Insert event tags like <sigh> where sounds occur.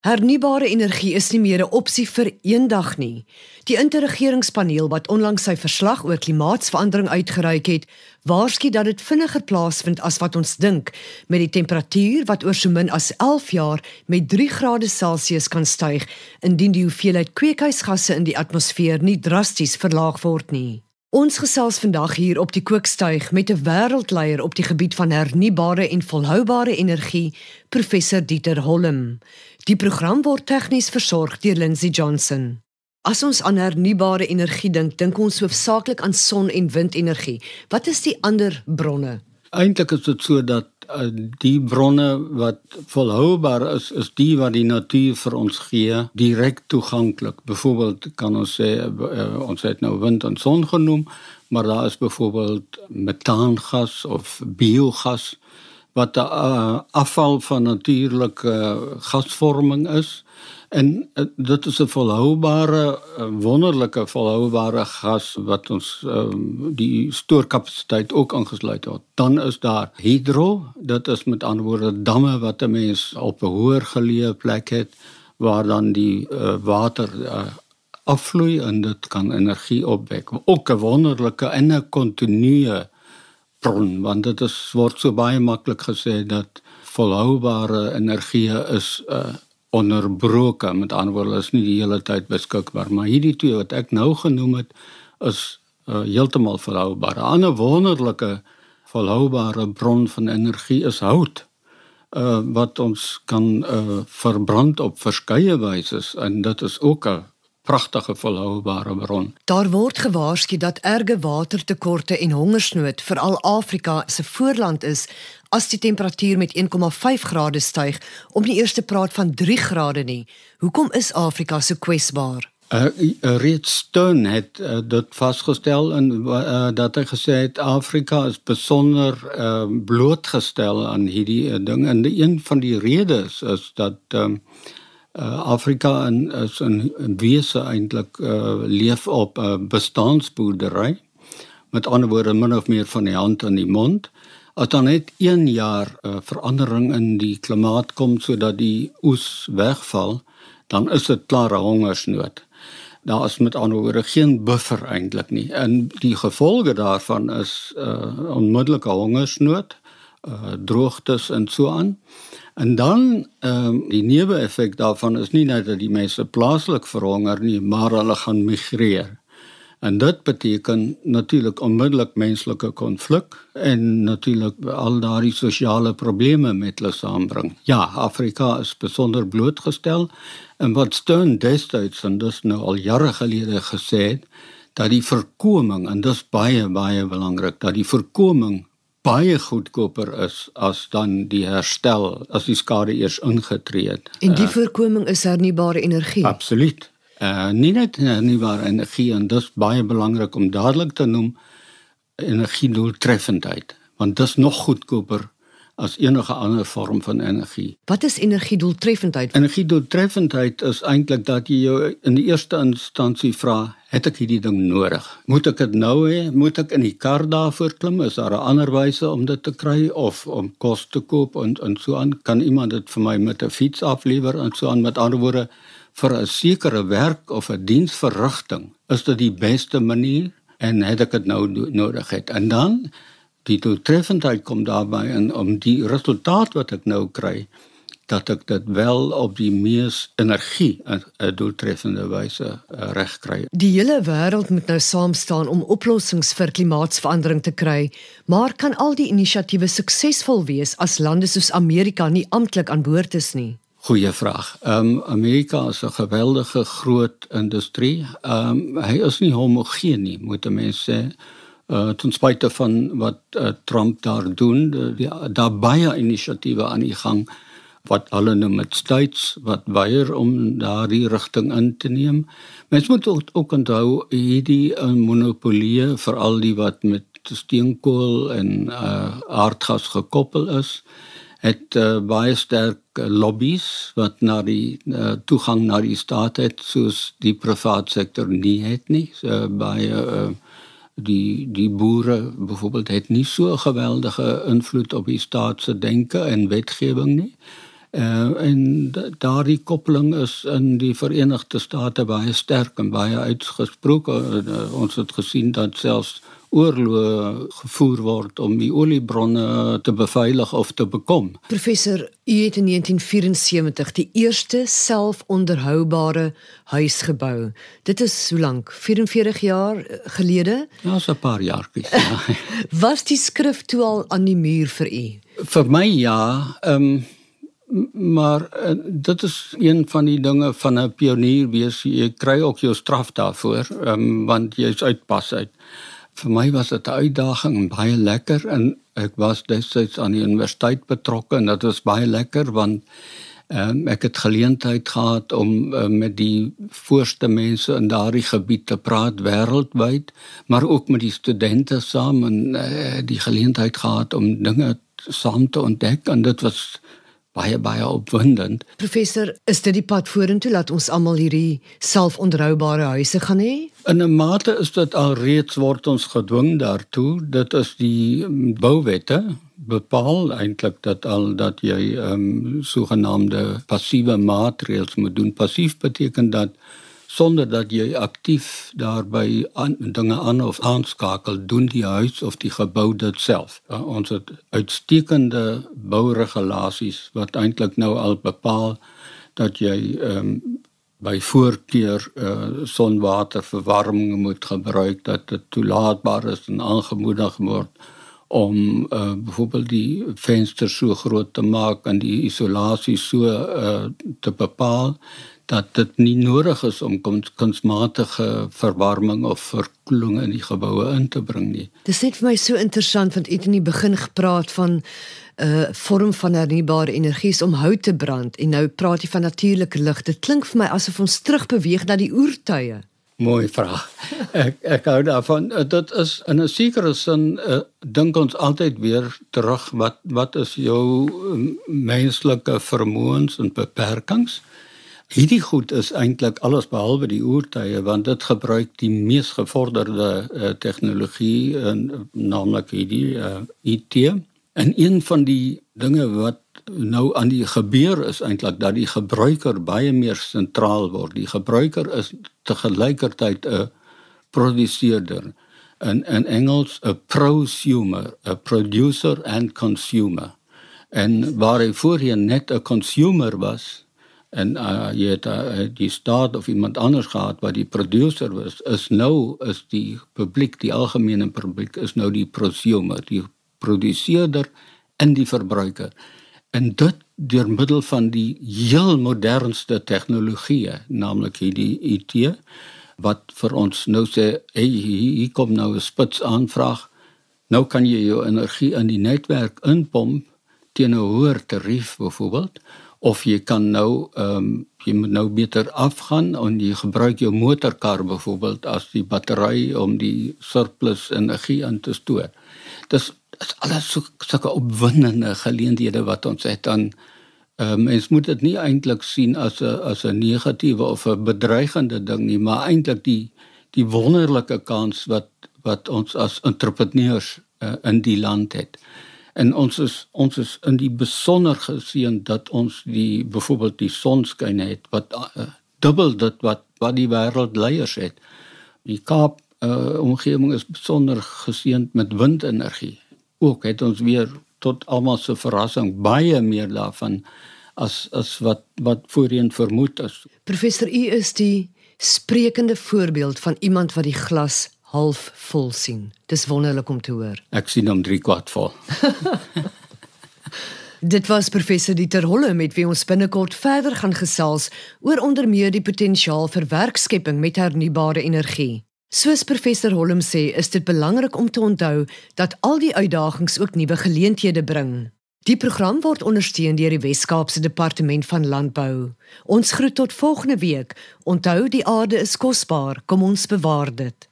Hernubare energie is nie meer 'n opsie vir eendag nie. Die interregeringspaneel wat onlangs sy verslag oor klimaatsverandering uitgereik het, waarsku dat dit vinniger plaasvind as wat ons dink, met die temperatuur wat oor so min as 11 jaar met 3 grade Celsius kan styg indien die hoeveelheid kweekhuisgasse in die atmosfeer nie drasties verlaag word nie. Ons gesels vandag hier op die kookstuig met 'n wêreldleier op die gebied van hernubare en volhoubare energie, professor Dieter Holm. Die program word tegnies versorg deur Lindsey Johnson. As ons aan hernubare energie dink, dink ons hoofsaaklik aan son- en windenergie. Wat is die ander bronne? Eintlik is dit so dat die bronne wat volhoubaar is, is die wat die natuur vir ons gee, direk toeganklik. Byvoorbeeld kan ons sê uh, ons het nou wind en son genoem, maar daar is byvoorbeeld metaangas of biogas wat 'n afval van natuurlike gasvorming is en uh, dit is 'n volhoubare uh, wonderlike volhoubare gas wat ons uh, die stoorkapasiteit ook ingesluit het. Dan is daar hidro, dit is met ander woorde damme wat 'n mens op 'n hoër geleë plek het waar dan die uh, water uh, afvloei en dit kan energie opwek. Ook 'n wonderlike en 'n kontinuë bron want dit is word so baie maklik gesê dat volhoubare energie is uh, onderbroke met ander woorde is nie die hele tyd beskikbaar maar hierdie twee wat ek nou genoem het is uh, heeltemal volhoubaar. 'n Ander wonderlike volhoubare bron van energie is hout. Uh wat ons kan uh verbrand op verskeie wyse en dit is ook 'n pragtige volhoubare bron. Daar word gewaarsku dat erge watertekorte en hongersnood veral Afrika se voorland is as die temperatuur met 1,5 grade styg om nie eers te praat van 3 grade nie. Hoekom is Afrika so kwesbaar? Uh, Reed Stone het uh, dit vasgestel en uh, dat hy gesê het Afrika is besonder uh, blootgestel aan hierdie uh, ding en een van die redes is dat um, uh, Afrika in is in, in wese eintlik uh, leef op 'n uh, bestaansboerdery. Met ander woorde min of meer van die hand aan die mond. As dan net 1 jaar uh, verandering in die klimaat kom sodat die oes wegval dan is dit klare hongersnood. Daar is met ander woorde geen buffer eintlik nie. En die gevolge daarvan is uh, onmiddellike hongersnood uh, droogtes en so aan En dan ehm um, die neeweffek daarvan is nie net dat die mense plaaslik verhonger nie, maar hulle gaan migreer. En dit beteken natuurlik onmiddellik menslike konflik en natuurlik al daardie sosiale probleme met hulle saambring. Ja, Afrika is besonder blootgestel en wat Stern destyds en dis nou al jare gelede gesê het dat die voorkoming en dis baie baie belangrik dat die voorkoming baie goedkoper is as dan die herstel as die skade eers ingetree het. En die uh, voorkoming is hernubare energie. Absoluut. Uh nie net hernubare energie en dis baie belangrik om dadelik te noem energiedoeltreffendheid want dit is nog goedkoper as enige ander vorm van energie. Wat is energiedoeltreffendheid? Energiedoeltreffendheid is eintlik dat jy jou in die eerste instansie vra, het ek hierdie ding nodig? Moet ek dit nou hê? Moet ek in die kar daarvoor klim? Is daar 'n ander wyse om dit te kry of om kos te koop en en so aan? Kan iemand dit vir my met 'n fiets aflewer en so aan met ander woorde vir 'n sekere werk of 'n diensverrigting? Is dit die beste manier? En het ek dit nou nodig het? En dan die doeltreffendheid kom daarbey in om die resultaat wat ek nou kry dat ek dit wel op die mees energie 'n doeltreffende wyse eh, reg kry. Die hele wêreld moet nou saam staan om oplossings vir klimaatsverandering te kry, maar kan al die inisiatiewe suksesvol wees as lande soos Amerika nie amptelik aan boord is nie? Goeie vraag. Ehm um, Amerika is 'n geweldige groot industrie. Ehm um, hy is nie homogeen nie, moet 'n mens sê uh ten spyte van wat uh, Trump daar doen, daar baie inisiatiewe aan die gang wat hulle noem met states wat weier om daardie rigting in te neem. Mens moet ook, ook onthou hierdie uh, monopolie veral die wat met steenkool en uh, aardgas gekoppel is het uh, baie sterk lobbies wat na die uh, toegang na die staat het soos die private sektor nie het nie so baie uh, die die boere byvoorbeeld het nie so geweldige invloed op die staat se denke en wetgewing nie Uh, en daardie koppeling is in die Verenigde State baie sterk en baie uitgesproke. Uh, ons het gesien dat selfs oorloë gevoer word om die oliebronne te beveilig of te bekom. Professor, u het in 1974 die eerste selfonderhoubare huis gebou. Dit is so lank, 44 jaar gelede? Ja, so 'n paar jaartjies. Ja. <laughs> Was die skrif toe al aan die muur vir u? Vir my ja, ehm um, maar uh, dit is een van die dinge van 'n pionier wees. Jy kry ook jou straf daarvoor um, want jy's uitpas uit. Vir my was dit 'n uitdaging en baie lekker en ek was destyds aan die universiteit betrokke en dit was baie lekker want um, ek het geleentheid gehad om uh, met die voorste mense in daardie gebied te praat wêreldwyd maar ook met die studente saam en uh, die geleentheid gehad om dinge saam te ontdek en dit was baie baie opwindend. Professor, is dit die pad vorentoe laat ons almal hierdie selfonderhoubare huise gaan hê? In 'n mate is dit al reeds word ons gedwing daartoe. Dit is die mm, bouwette bepaal eintlik dat al dat jy ehm um, sogenaamde passiewe maatreëls moet doen. Passief beteken dat sonder dat jy aktief daarby aan dinge aan of aanskakel doen die huis of die gebou dit self. Uh, ons het uitstekende bouregulasies wat eintlik nou al bepaal dat jy ehm um, by voorkeur uh, sonwaterverwarming moet gebruik dat dit toelaatbaar is en aangemoedig word om uh, byvoorbeeld die vensters so groot te maak en die isolasie so uh, te bepaal dat dit nie nodig is om kunsmatige verwarming of verkoeling in die geboue in te bring nie. Dit is net vir my so interessant want het in die begin gepraat van 'n uh, vorm van hernubare energie om hout te brand en nou praat jy van natuurlike lig. Dit klink vir my asof ons terugbeweeg na die oertye. Mooi vraag. Ek ek hou daarvan. Dit is in 'n sekere sin uh, dink ons altyd weer terug wat wat is jou um, menslike vermoëns en beperkings? Hierdie goed is eintlik alles behalwe die oertye want dit gebruik die mees gevorderde uh, tegnologie en naamlik hierdie uh, eh, IT. En een van die dinge wat nou aan die gebeur is eintlik dat die gebruiker baie meer sentraal word. Die gebruiker is te gelykertyd 'n produseerder en in Engels 'n prosumer, 'n producer and consumer. En waar hy voorheen net 'n consumer was, en uh, jy het uh, die staat of iemand anders gehad wat die producer was is nou is die publiek die algemene publiek is nou die prosumer die produseerder en die verbruiker. En dit deur middel van die heel modernste tegnologieë naamlik hierdie IT wat vir ons nou sê hey, hier kom nou 'n spits aanvraag. Nou kan jy jou energie in die netwerk inpomp teen 'n hoër tarief byvoorbeeld of jy kan nou ehm um, jy moet nou beter afgaan en jy gebruik jou motorkar byvoorbeeld as die battery om die surplus energie aan te stoor. Dis is alles so sulke opwindende geleenthede wat ons het dan ehm um, mens moet dit nie eintlik sien as 'n as 'n negatiewe of 'n bedreigende ding nie, maar eintlik die die wonderlike kans wat wat ons as entrepreneurs uh, in die land het en ons is ons is in die besonder geseën dat ons die byvoorbeeld die sonskyn het wat uh, dubbel dit wat wat die wêreld leiers het. Die Kaap uh, omgewing is besonder geseënd met windenergie. Ook het ons weer tot almal se verrassing baie meer daarvan as as wat wat voorheen vermoed is. Professor U is die sprekende voorbeeld van iemand wat die glas half vol sien. Dis wonderlik om te hoor. Ek sien hom 3 kwart vol. <laughs> Dit was professor Dieter Holle met wie ons binnekort verder gaan gesels oor onder meer die potensiaal vir werkskepping met hernubare energie. Soos professor Hollem sê, is dit belangrik om te onthou dat al die uitdagings ook nuwe geleenthede bring. Die program word ondersteun deur die Wes-Kaapse Departement van Landbou. Ons groet tot volgende week. Onthou die aarde is kosbaar, kom ons bewaar dit.